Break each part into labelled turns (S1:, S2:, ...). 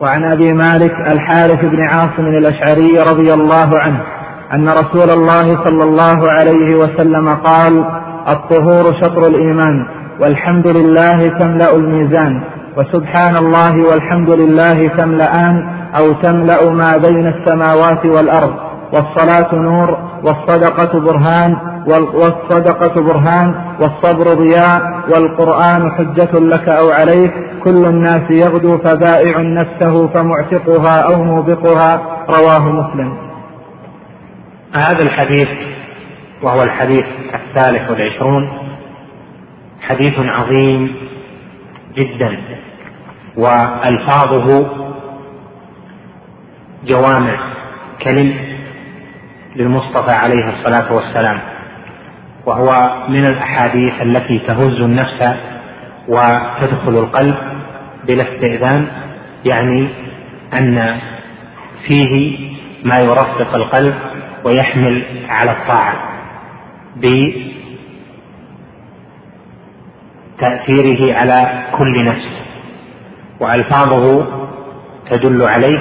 S1: وعن أبي مالك الحارث بن عاصم الأشعري رضي الله عنه أن رسول الله صلى الله عليه وسلم قال الطهور شطر الإيمان والحمد لله تملأ الميزان وسبحان الله والحمد لله تملأان أو تملأ ما بين السماوات والأرض والصلاة نور والصدقة برهان والصدقة برهان والصبر ضياء والقرآن حجة لك أو عليك. كل الناس يغدو فبائع نفسه فمعتقها أو موبقها. رواه مسلم.
S2: هذا الحديث وهو الحديث الثالث والعشرون حديث عظيم جدا وألفاظه جوامع كلم للمصطفى عليه الصلاة والسلام وهو من الأحاديث التي تهز النفس وتدخل القلب بلا استئذان يعني أن فيه ما يرفق القلب ويحمل على الطاعة بتأثيره على كل نفس وألفاظه تدل عليه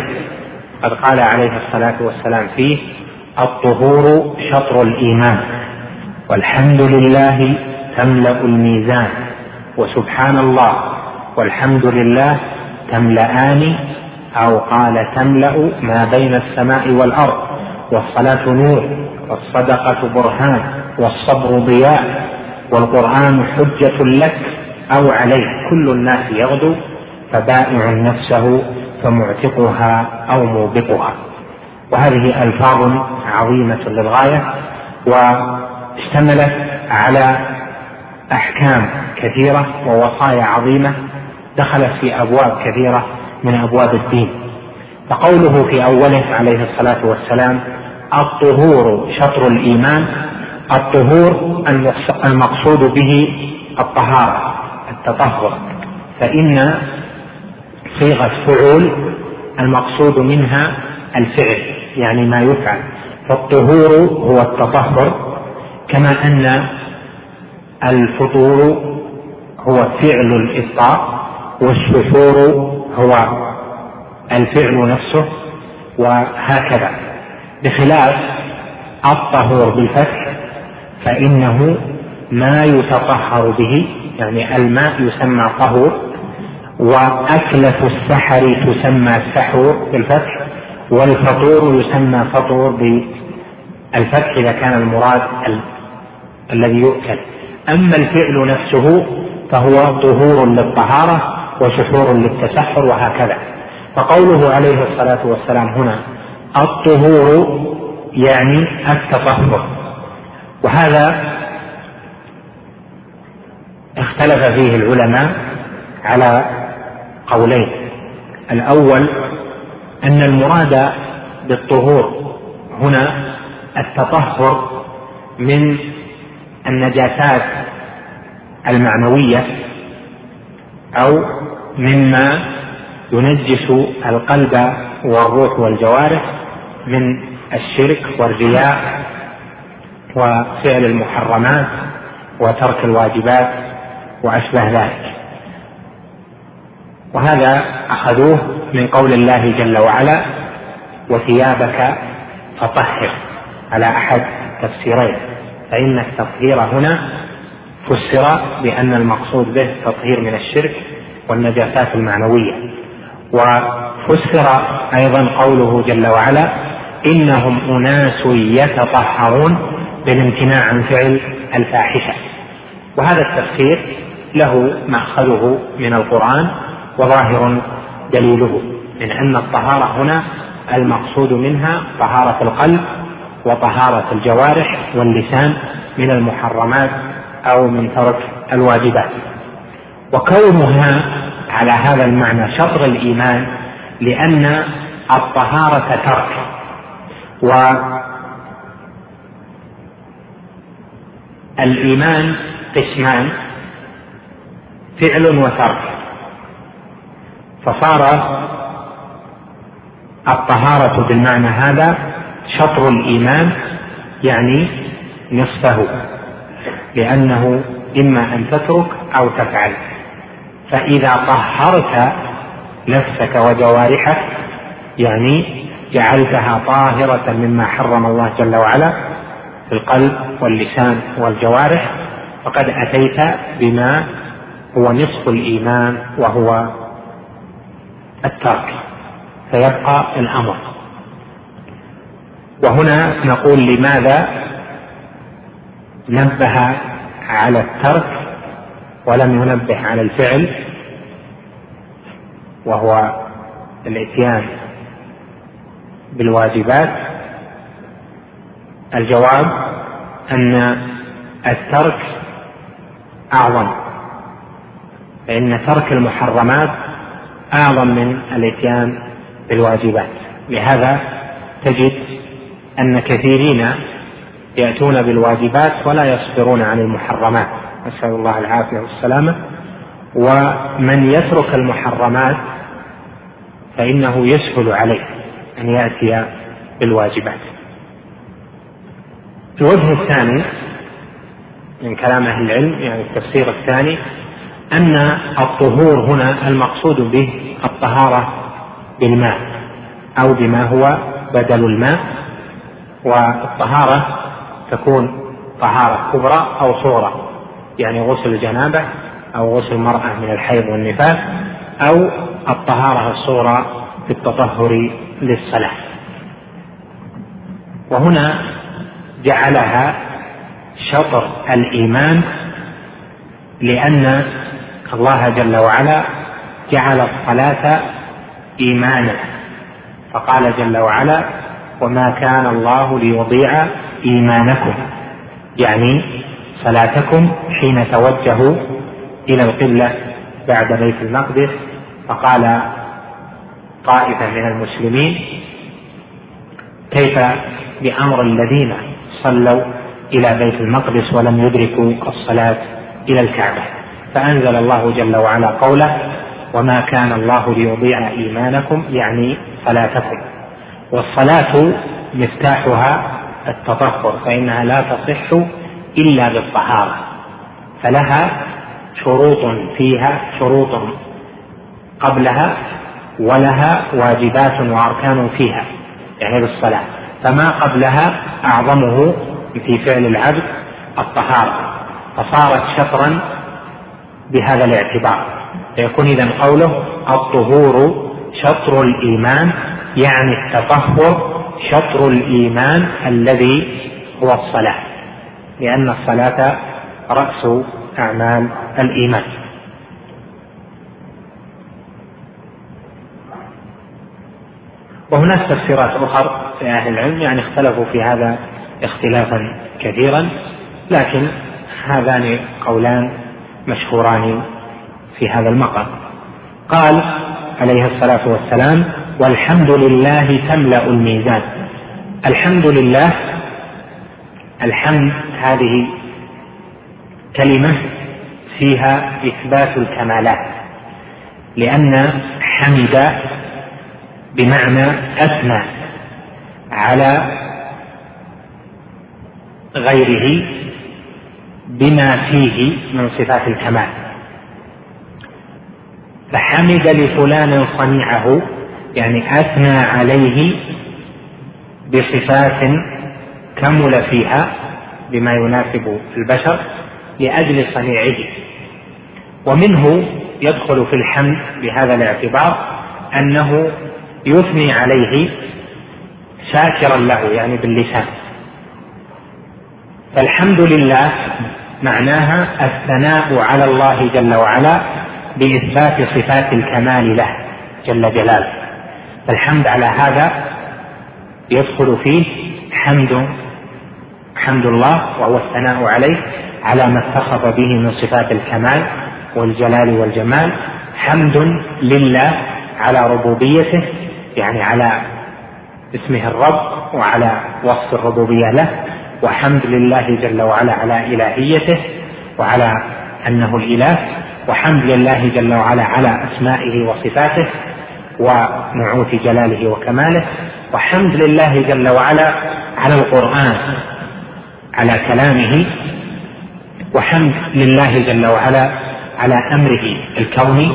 S2: قد قال عليه الصلاة والسلام فيه الطهور شطر الإيمان. والحمد لله تملأ الميزان. وسبحان الله والحمد لله تملأان أو قال تملأ ما بين السماء والأرض. والصلاة نور والصدقة برهان والصبر ضياء. والقرآن حجة لك أو عليك. كل الناس يغدو فبائع نفسه فمعتقها أو موبقها. وهذه ألفاظ عظيمة للغاية واشتملت على أحكام كثيرة ووصايا عظيمة دخلت في أبواب كثيرة من أبواب الدين. فقوله في أوله عليه الصلاة والسلام الطهور شطر الإيمان الطهور المقصود به الطهارة التطهر. فإن صيغة فعول المقصود منها الفعل. يعني ما يفعل. فالطهور هو التطهر كما أن الفطور هو فعل الإفطار والسحور هو الفعل نفسه وهكذا. بخلاف الطهور بالفتح فإنه ما يتطهر به يعني الماء يسمى طهور وأكلة السحر تسمى سحور بالفتح. والفطور يسمى فطور بالفتح إذا كان المراد ال... الذي يؤكل. أما الفعل نفسه فهو طهور للطهارة وسحور للتسحر وهكذا. فقوله عليه الصلاة والسلام هنا الطهور يعني التطهر. وهذا اختلف فيه العلماء على قولين. الأول أن المراد بالطهور هنا التطهر من النجاسات المعنوية أو مما ينجس القلب والروح والجوارح من الشرك والرياء وفعل المحرمات وترك الواجبات وأشبه ذلك. وهذا أخذوه من قول الله جل وعلا وثيابك فطهر على أحد تفسيرين. فإن التطهير هنا فسر بأن المقصود به تطهير من الشرك والنجاسات المعنوية. وفسر أيضا قوله جل وعلا إنهم أناس يتطهرون بالامتناع عن فعل الفاحشة وهذا التفسير له مأخذه من القرآن وظاهر دليله من أن الطهارة هنا المقصود منها طهارة القلب وطهارة الجوارح واللسان من المحرمات أو من ترك الواجبات. وكونها على هذا المعنى شطر الإيمان لأن الطهارة ترك والايمان قسمان فعل وترك. فصار الطهارة بالمعنى هذا شطر الإيمان يعني نصفه لأنه إما أن تترك أو تفعل. فإذا طهرت نفسك وجوارحك يعني جعلتها طاهرة مما حرم الله جل وعلا في القلب واللسان والجوارح فقد أتيت بما هو نصف الإيمان وهو الترك فيبقى الأمر. وهنا نقول لماذا نبه على الترك ولم ينبه على الفعل؟ وهو الاتيان بالواجبات. الجواب أن الترك أعظم فان ترك المحرمات أعظم من الإتيان بالواجبات. لهذا تجد أن كثيرين يأتون بالواجبات ولا يصبرون عن المحرمات. نسال الله العافية والسلامة. ومن يترك المحرمات فإنه يسهل عليه أن يأتي بالواجبات. الوجه الثاني من كلام أهل العلم يعني التفسير الثاني أن الطهور هنا المقصود به الطهارة بالماء أو بما هو بدل الماء والطهارة تكون طهارة كبرى أو صغرى يعني غسل الجنابه أو غسل المرأة من الحيض والنفاس أو الطهارة الصغرى بالتطهر للصلاة. وهنا جعلها شطر الإيمان لأن الله جل وعلا جعل الصلاة إيمانا. فقال جل وعلا وما كان الله ليضيع إيمانكم. يعني صلاتكم حين توجهوا إلى القبلة بعد بيت المقدس. فقال طائفة من المسلمين كيف بأمر الذين صلوا إلى بيت المقدس ولم يدركوا الصلاة إلى الكعبة؟ فأنزل الله جل وعلا قوله وما كان الله ليضيع إيمانكم يعني صلاتكم والصلاة مفتاحها التطهر فإنها لا تصح إلا بالطهارة. فلها شروط فيها شروط قبلها ولها واجبات وأركان فيها يعني بالصلاة. فما قبلها أعظمه في فعل العبد الطهارة. فصارت شطرا بهذا الاعتبار. فيكون إذا قوله الطهور شطر الإيمان يعني التطهر شطر الإيمان الذي هو الصلاة لأن الصلاة رأس أعمال الإيمان. وهناك تفسيرات أخرى في أهل العلم يعني اختلفوا في هذا اختلافا كثيرا لكن هذان قولان مشهوران في هذا المقام. قال عليه الصلاة والسلام والحمد لله تملأ الميزان. الحمد لله الحمد هذه كلمة فيها إثبات الكمالات لأن حمد بمعنى أثنى على غيره بما فيه من صفات الكمال. فحمد لفلان صنيعه يعني أثنى عليه بصفات كمل فيها بما يناسب البشر لأجل صنيعه. ومنه يدخل في الحمد بهذا الاعتبار أنه يثني عليه شاكرا له يعني باللسان. فالحمد لله معناها الثناء على الله جل وعلا بإثبات صفات الكمال له جل جلاله. فالحمد على هذا يدخل فيه حمد حمد الله وهو الثناء عليه على ما اتصف به من صفات الكمال والجلال والجمال. حمد لله على ربوبيته يعني على اسمه الرب وعلى وصف الربوبية له. وحمد لله جل وعلا على إلهيته وعلى أنه الإله وحمد لله جل وعلا على أسمائه وصفاته ونعوت جلاله وكماله وحمد لله جل وعلا على القرآن على كلامه وحمد لله جل وعلا على أمره الكوني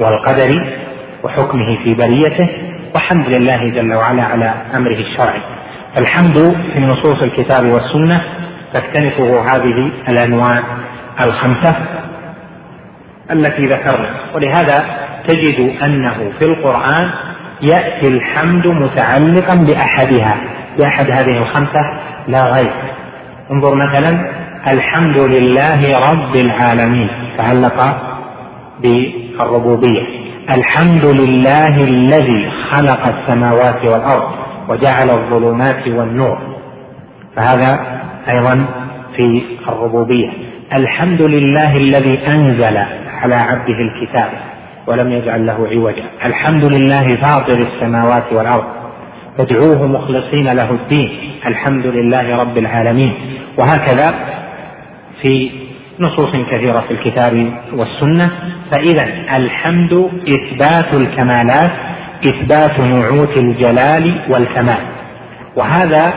S2: والقدري وحكمه في بريته وحمد لله جل وعلا على أمره الشرعي. الحمد في نصوص الكتاب والسنة تكتنفه هذه الأنواع الخمسة التي ذكرنا. ولهذا تجد أنه في القرآن يأتي الحمد متعلقا بأحدها. باحد هذه الخمسة؟ لا غير. انظر مثلا الحمد لله رب العالمين. تعلق بالربوبية. الحمد لله الذي خلق السماوات والأرض. وجعل الظلمات والنور. فهذا أيضا في الربوبية. الحمد لله الذي أنزل على عبده الكتاب ولم يجعل له عوجا. الحمد لله فاطر السماوات والأرض. فادعوه مخلصين له الدين. الحمد لله رب العالمين. وهكذا في نصوص كثيرة في الكتاب والسنة. فاذا الحمد إثبات الكمالات إثبات نعوت الجلال والكمال. وهذا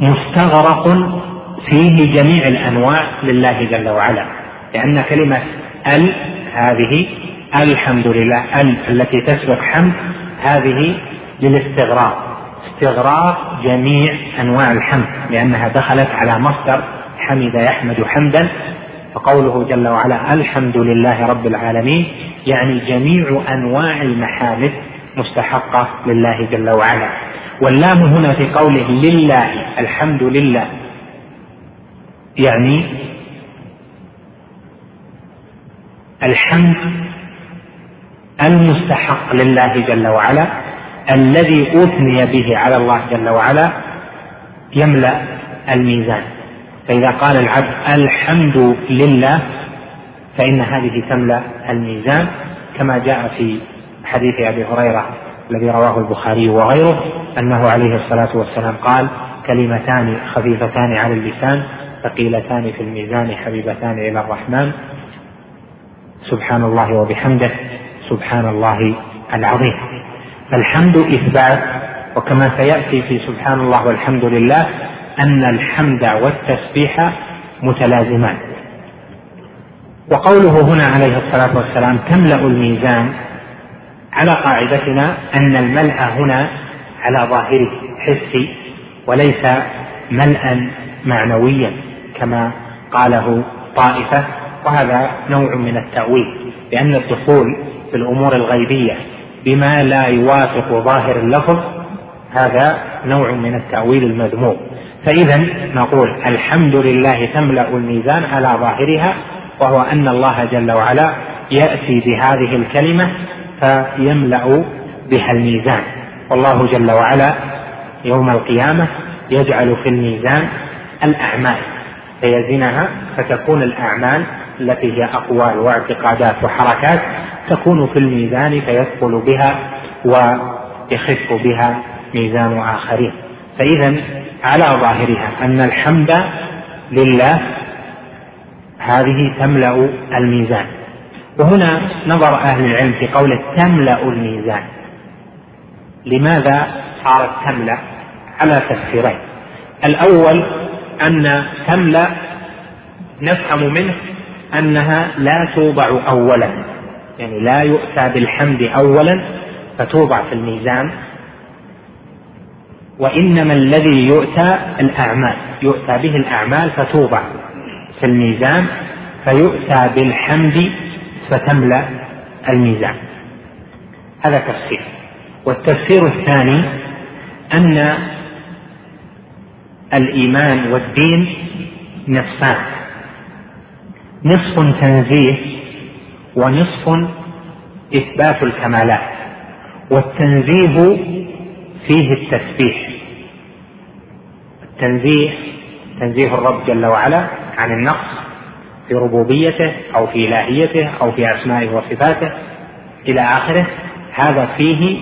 S2: مستغرق فيه جميع الأنواع لله جل وعلا لأن كلمة ال هذه الحمد لله ال التي تسبق حمد هذه للاستغراق. استغراق جميع أنواع الحمد لأنها دخلت على مصدر حمد يحمد حمدا فقوله جل وعلا الحمد لله رب العالمين يعني جميع أنواع المحامد مستحقة لله جل وعلا. واللام هنا في قوله لله الحمد لله. يعني الحمد المستحق لله جل وعلا الذي أثني به على الله جل وعلا يملأ الميزان. فإذا قال العبد الحمد لله فإن هذه تملأ الميزان كما جاء في حديث أبي هريرة الذي رواه البخاري وغيره أنه عليه الصلاة والسلام قال كلمتان خفيفتان على اللسان ثقيلتان في الميزان حبيبتان إلى الرحمن. سبحان الله وبحمده سبحان الله العظيم. فالحمد إثبات وكما سيأتي في سبحان الله والحمد لله أن الحمد والتسبيح متلازمان. وقوله هنا عليه الصلاة والسلام تملأ الميزان على قاعدتنا أن الملأ هنا على ظاهره حسي وليس ملا معنويا كما قاله طائفة وهذا نوع من التأويل لأن الدخول في الأمور الغيبية بما لا يوافق ظاهر اللفظ هذا نوع من التأويل المذموم. فإذا نقول الحمد لله تملأ الميزان على ظاهرها وهو أن الله جل وعلا يأتي بهذه الكلمة فيملأ بها الميزان. والله جل وعلا يوم القيامة يجعل في الميزان الأعمال فيزنها فتكون الأعمال التي هي أقوال واعتقادات وحركات تكون في الميزان فيثقل بها ويخف بها ميزان آخرين. فإذا على ظاهرها أن الحمد لله هذه تملأ الميزان. وهنا نظر أهل العلم في قوله تملأ الميزان. لماذا صارت تملا على تفسيرين. الأول أن تملأ نفهم منه أنها لا توضع اولا. يعني لا يؤتى بالحمد اولا فتوضع في الميزان وإنما الذي يؤتى الأعمال يؤتى به الأعمال فتوضع في الميزان فيؤتى بالحمد فتملأ الميزان. هذا تفسير. والتفسير الثاني أن الإيمان والدين نصفان. نصف تنزيه ونصف إثبات الكمالات. والتنزيه فيه التسبيح. التنزيه تنزيه الرب جل وعلا عن النقص في ربوبيته أو في إلهيته أو في أسمائه وصفاته إلى آخره. هذا فيه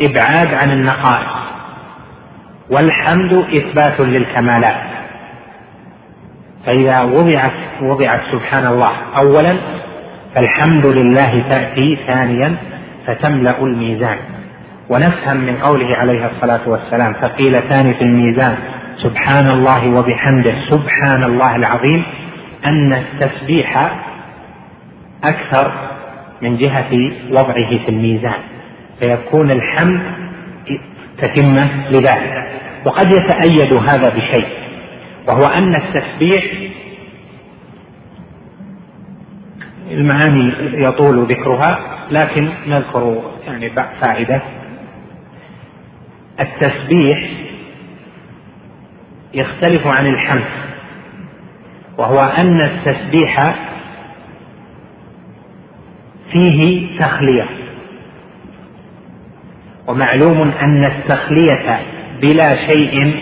S2: إبعاد عن النقائص. والحمد إثبات للكمالات. فإذا وضعت وضعت سبحان الله اولا فالحمد لله تأتي ثانيا فتملأ الميزان. ونفهم من قوله عليه الصلاة والسلام ثقيلتان في الميزان سبحان الله وبحمده سبحان الله العظيم أن التسبيح أكثر من جهة وضعه في الميزان. فيكون الحمد تتمة لذلك. وقد يتأيد هذا بشيء وهو أن التسبيح المعاني يطول ذكرها لكن نذكر يعني فائدة. التسبيح يختلف عن الحمد وهو أن التسبيح فيه تخلية. ومعلوم أن التخلية بلا شيء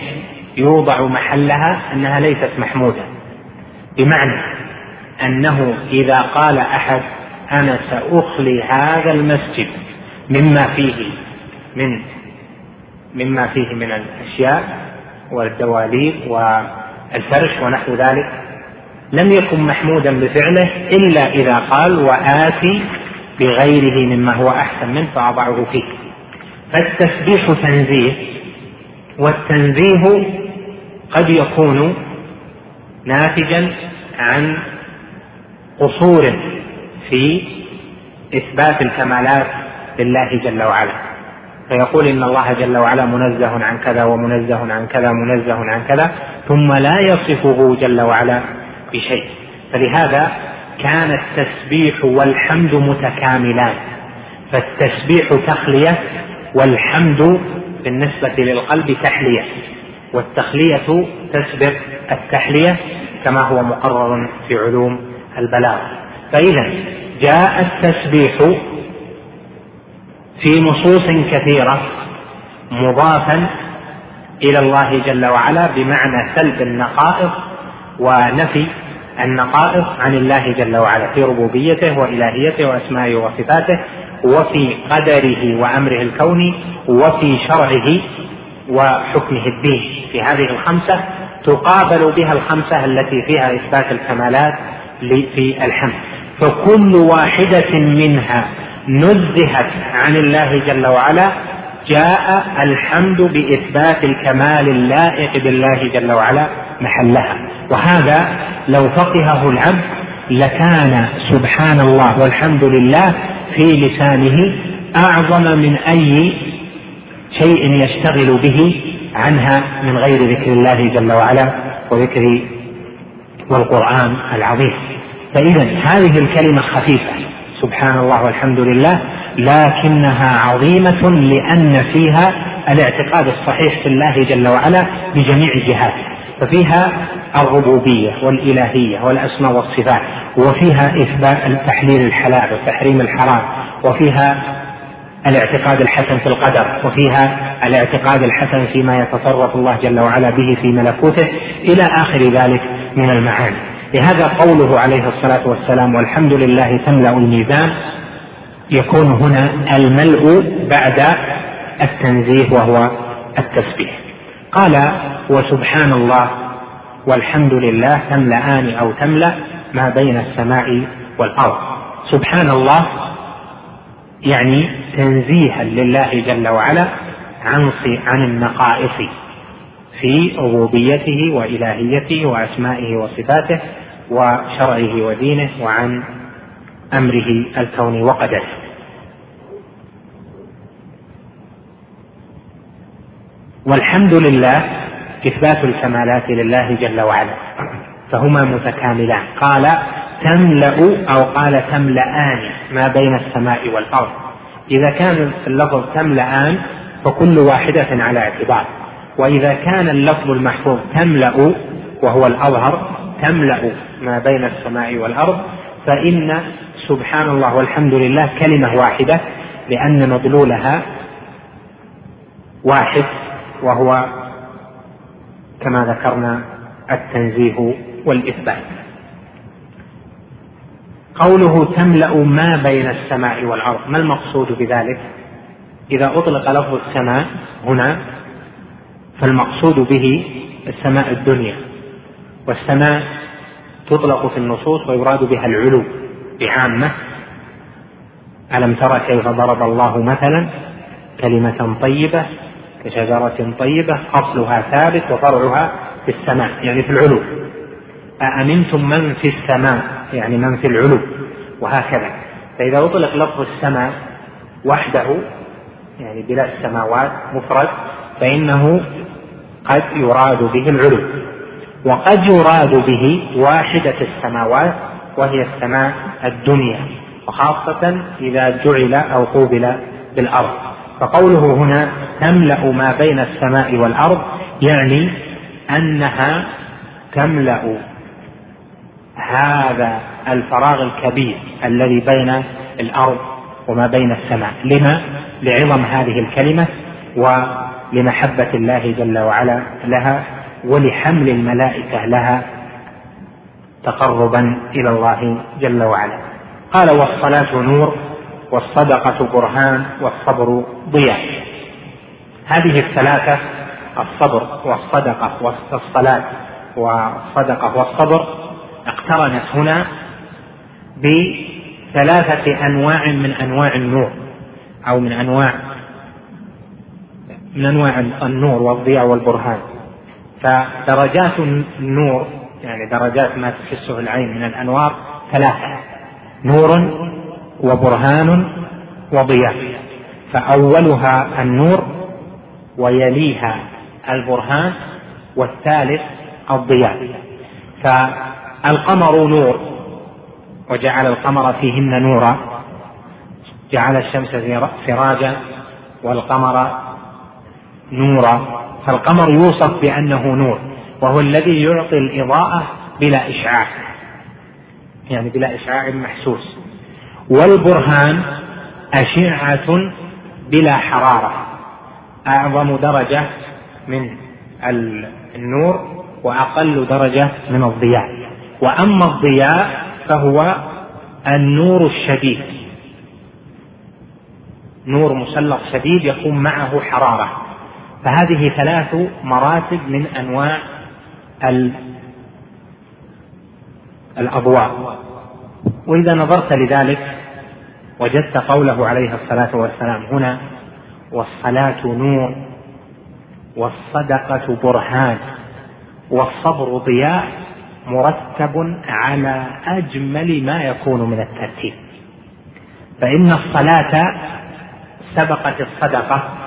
S2: يوضع محلها أنها ليست محمودة. بمعنى أنه إذا قال أحد أنا سأخلي هذا المسجد مما فيه من مما فيه من الأشياء والدواليب والفرش ونحو ذلك لم يكن محمودا بفعله إلا إذا قال وآتي بغيره مما هو أحسن منه فأضعه فيه. فالتسبيح تنزيه والتنزيه قد يكون ناتجا عن قصور في إثبات الكمالات لله جل وعلا. فيقول إن الله جل وعلا منزه عن كذا ومنزه عن كذا منزه عن كذا ثم لا يصفه جل وعلا بشيء. فلهذا كان التسبيح والحمد متكاملان. فالتسبيح تخلية والحمد بالنسبة للقلب تحلية. والتخلية تسبق التحلية كما هو مقرر في علوم البلاغة فإذا جاء التسبيح في نصوص كثيرة مضافا إلى الله جل وعلا بمعنى سلب النقائص ونفي النقائص عن الله جل وعلا في ربوبيته وإلهيته وأسمائه وصفاته وفي قدره وأمره الكوني وفي شرعه وحكمه الدين. في هذه الخمسة تقابل بها الخمسة التي فيها إثبات الكمالات في الحمد فكل واحدة منها نزهت عن الله جل وعلا جاء الحمد بإثبات الكمال اللائق بالله جل وعلا محلها. وهذا لو فقهه العبد لكان سبحان الله والحمد لله في لسانه أعظم من أي شيء يشتغل به عنها من غير ذكر الله جل وعلا وذكر والقرآن العظيم. فإذا هذه الكلمة خفيفة. سبحان الله والحمد لله لكنها عظيمة لأن فيها الاعتقاد الصحيح في الله جل وعلا بجميع جهاته ففيها الربوبية والإلهية والأسماء والصفات وفيها إثبات تحليل الحلال وتحريم الحرام وفيها الاعتقاد الحسن في القدر وفيها الاعتقاد الحسن فيما يتصرف الله جل وعلا به في ملكوته إلى آخر ذلك. من المعاني. لهذا قوله عليه الصلاة والسلام والحمد لله تملأ الميزان يكون هنا الملء بعد التنزيه وهو التسبيح. قال وسبحان الله والحمد لله تملأان أو تملأ ما بين السماء والأرض. سبحان الله يعني تنزيها لله جل وعلا عن عن النقائص. في ربوبيته وإلهيته وأسمائه وصفاته وشرعه ودينه وعن أمره الكوني وقدره والحمد لله إثبات الكمالات لله جل وعلا. فهما متكاملان. قال تملأ أو قال تملأان ما بين السماء والأرض. إذا كان اللفظ تملأان فكل واحدة على اعتبار. وإذا كان اللفظ المحفوظ تملأ وهو الأظهر تملأ ما بين السماء والأرض فإن سبحان الله والحمد لله كلمة واحدة لأن مدلولها واحد وهو كما ذكرنا التنزيه والإثبات. قوله تملأ ما بين السماء والأرض ما المقصود بذلك؟ إذا أطلق لفظ السماء هنا فالمقصود به السماء الدنيا والسماء تطلق في النصوص ويراد بها العلو بعامة. ألم تر كيف ضرب الله مثلا كلمة طيبة كشجرة طيبة أصلها ثابت وفرعها في السماء يعني في العلو. أأمنتم من في السماء؟ يعني من في العلو وهكذا. فإذا أطلق لفظ السماء وحده يعني بلا السماوات مفرد فإنه قد يراد به العلو وقد يراد به واحدة السماوات وهي السماء الدنيا وخاصة إذا جعل أو قوبل بالأرض. فقوله هنا تملأ ما بين السماء والأرض يعني أنها تملأ هذا الفراغ الكبير الذي بين الأرض وما بين السماء. لما؟ لعظم هذه الكلمة ولمحبة الله جل وعلا لها ولحمل الملائكة لها تقربا إلى الله جل وعلا. قال والصلاة نور والصدقة برهان والصبر ضياء. هذه الثلاثة الصبر والصدقة والصلاة والصدقة والصبر اقترنت هنا بثلاثة أنواع من أنواع النور أو من أنواع من أنواع النور والضياء والبرهان. فدرجات النور يعني درجات ما تحسه العين من الأنوار ثلاثة نور وبرهان وضياء. فأولها النور ويليها البرهان والثالث الضياء. فالقمر نور وجعل القمر فيهن نورا. جعل الشمس سراجا والقمر نورا فالقمر يوصف بأنه نور وهو الذي يعطي الإضاءة بلا إشعاع يعني بلا إشعاع محسوس. والبرهان أشعة بلا حرارة أعظم درجة من النور وأقل درجة من الضياء. وأما الضياء فهو النور الشديد نور مسلط شديد يكون معه حرارة. فهذه ثلاث مراتب من أنواع الأضواء. وإذا نظرت لذلك وجدت قوله عليه الصلاة والسلام هنا والصلاة نور والصدقة برهان والصبر ضياء مرتب على أجمل ما يكون من الترتيب. فإن الصلاة سبقت الصدقة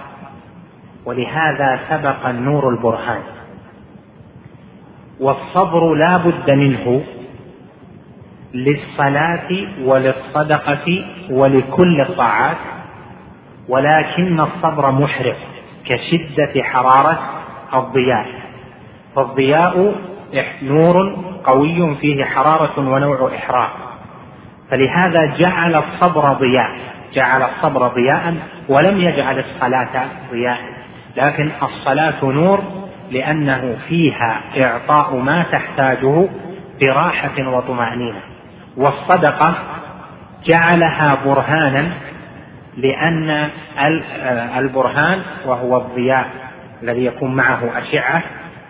S2: ولهذا سبق النور البرهان. والصبر لا بد منه للصلاة وللصدقة ولكل الطاعات ولكن الصبر محرق كشدة حرارة الضياء. فالضياء نور قوي فيه حرارة ونوع إحراق. فلهذا جعل الصبر ضياء جعل الصبر ضياء ولم يجعل الصلاة ضياء. لكن الصلاة نور لأنه فيها إعطاء ما تحتاجه براحة وطمأنينة. والصدقة جعلها برهانا لأن البرهان وهو الضياء الذي يكون معه أشعة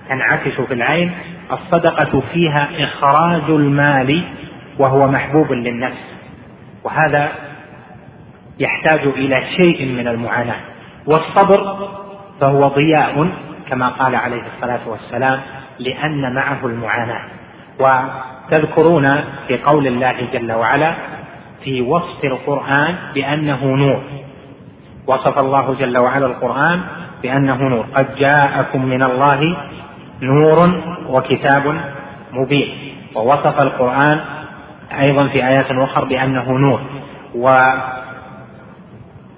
S2: تنعكس في العين. الصدقة فيها إخراج المال وهو محبوب للنفس. وهذا يحتاج إلى شيء من المعاناة. والصبر فهو ضياء كما قال عليه الصلاة والسلام لأن معه المعاناة. وتذكرون في قول الله جل وعلا في وصف القرآن بأنه نور. وصف الله جل وعلا القرآن بأنه نور. قد جاءكم من الله نور وكتاب مبين. ووصف القرآن أيضا في آيات أخرى بأنه نور.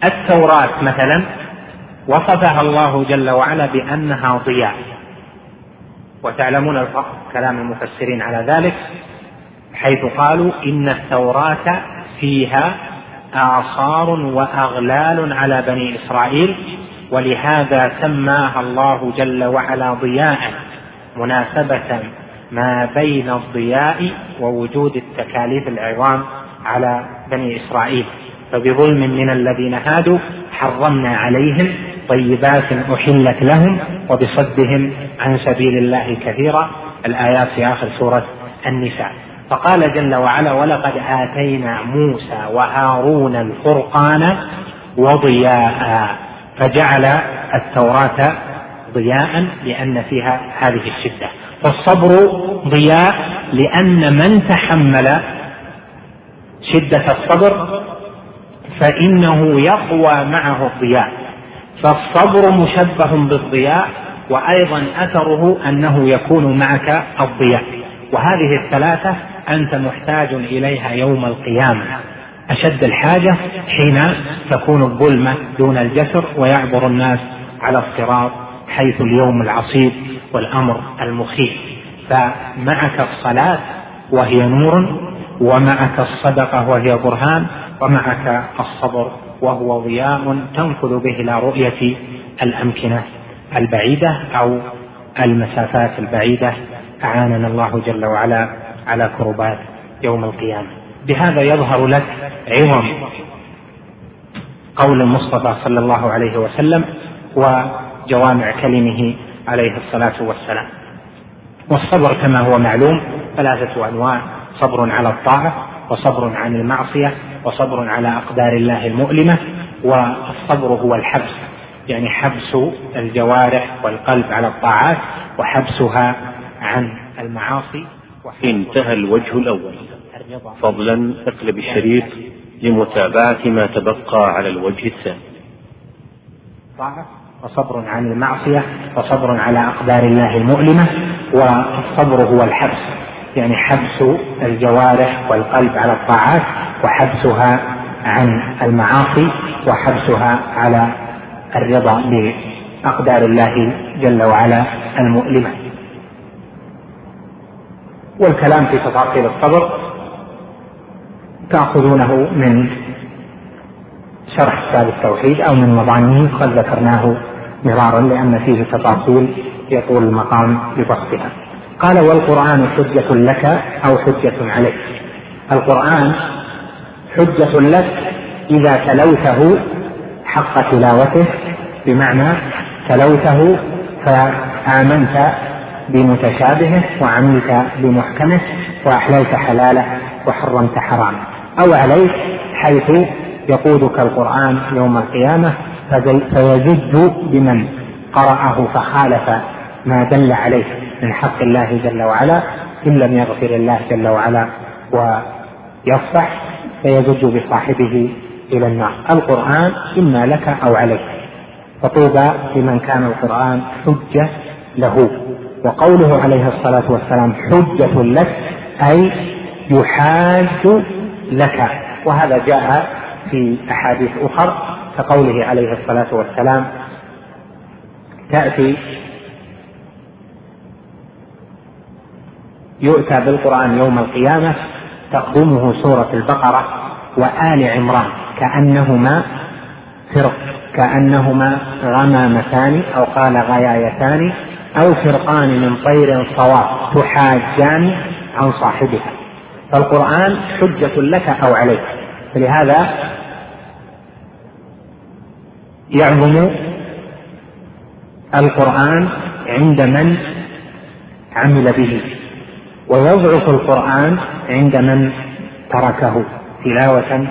S2: والتوراة مثلا وصفها الله جل وعلا بأنها ضياء. وتعلمون كلام المفسرين على ذلك حيث قالوا إن التوراة فيها آثار وأغلال على بني إسرائيل ولهذا سماها الله جل وعلا ضياء مناسبة ما بين الضياء ووجود التكاليف العظام على بني إسرائيل. فبظلم من الذين هادوا حرمنا عليهم طيبات أحلت لهم وبصدهم عن سبيل الله كثيرا. الآيات في آخر سورة النساء. فقال جل وعلا ولقد آتينا موسى وهارون الفرقان وضياء فجعل التوراة ضياء لأن فيها هذه الشدة. فالصبر ضياء لأن من تحمل شدة الصبر فإنه يقوى معه الضياء. فالصبر مشبه بالضياء وأيضا أثره أنه يكون معك الضياء. وهذه الثلاثة أنت محتاج إليها يوم القيامة. أشد الحاجة حين تكون الظلمة دون الجسر ويعبر الناس على الصراط حيث اليوم العصيب والأمر المخيف. فمعك الصلاة وهي نور ومعك الصدقة وهي برهان ومعك الصبر وهو ضياء تنفذ به إلى رؤية الأمكنة البعيدة أو المسافات البعيدة أعاننا الله جل وعلا على كربات يوم القيامة. بهذا يظهر لك عظم قول المصطفى صلى الله عليه وسلم وجوامع كلمه عليه الصلاة والسلام. والصبر كما هو معلوم ثلاثة أنواع صبر على الطاعة وصبر عن المعصية وصبر على أقدار الله المؤلمة والصبر هو الحبس. يعني حبس الجوارح والقلب على الطاعات وحبسها عن المعاصي.
S3: انتهى الوجه الأول. فضلا اقلب الشريط لمتابعة ما تبقى على الوجه الثاني.
S2: طاعة وصبر عن المعصية وصبر على أقدار الله المؤلمة والصبر هو الحبس. يعني حبس الجوارح والقلب على الطاعات وحبسها عن المعاصي وحبسها على الرضا بأقدار الله جل وعلا المؤلمة. والكلام في تفاصيل الصبر تأخذونه من شرح كتاب التوحيد أو من مضامينه قد ذكرناه مرارا لأن فيه تفاصيل يطول المقام ببسطها قال والقرآن حجة لك أو حجة عليك. القرآن حجة لك إذا تلوته حق تلاوته بمعنى تلوته فآمنت بمتشابهه وعملت بمحكمه وأحللت حلاله وحرمت حرامه. أو عليك حيث يقودك القرآن يوم القيامة فيزج بمن قرأه فخالف ما دل عليه. من حق الله جل وعلا إن لم يغفر الله جل وعلا ويصفح فيزج بصاحبه إلى النار. القرآن إما لك أو عليك. فطوبى لمن كان القرآن حجة له. وقوله عليه الصلاة والسلام حجة لك أي يحاج لك. وهذا جاء في أحاديث أخر كقوله عليه الصلاة والسلام تأتي يؤتى بالقرآن يوم القيامة تقدمه سورة البقرة وآل عمران كأنهما فرق كأنهما غمامتان أو قال غيايتان أو فرقان من طير صواب تحاجان عن صاحبها. فالقرآن حجة لك أو عليك. فلهذا يعظم القرآن عند من عمل به. ويضعف القرآن عند من تركه تلاوة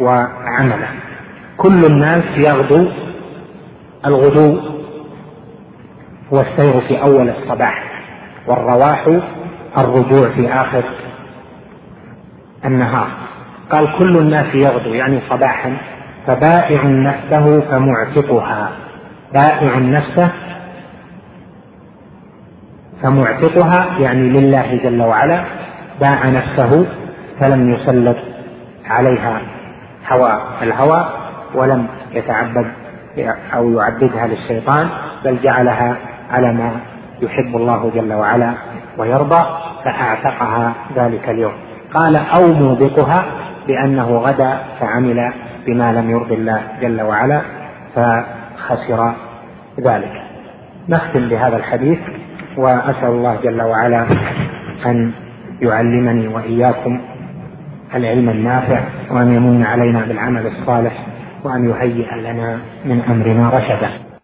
S2: وعملا. كل الناس يغدو الغدو هو السير في أول الصباح والرواح الرجوع في آخر النهار. قال كل الناس يغدو يعني صباحا. فبائع نفسه فمعتقها. بائع نفسه فمعتقها يعني لله جل وعلا باع نفسه فلم يسلط عليها هوى الهوى ولم يتعبد أو يعبدها للشيطان بل جعلها على ما يحب الله جل وعلا ويرضى فأعتقها ذلك اليوم. قال أو موبقها بأنه غدا فعمل بما لم يرضي الله جل وعلا فخسر ذلك. نختم بهذا الحديث وأسأل الله جل وعلا أن يعلمني وإياكم العلم النافع وأن يمن علينا بالعمل الصالح وأن يهيئ لنا من أمرنا رشدا.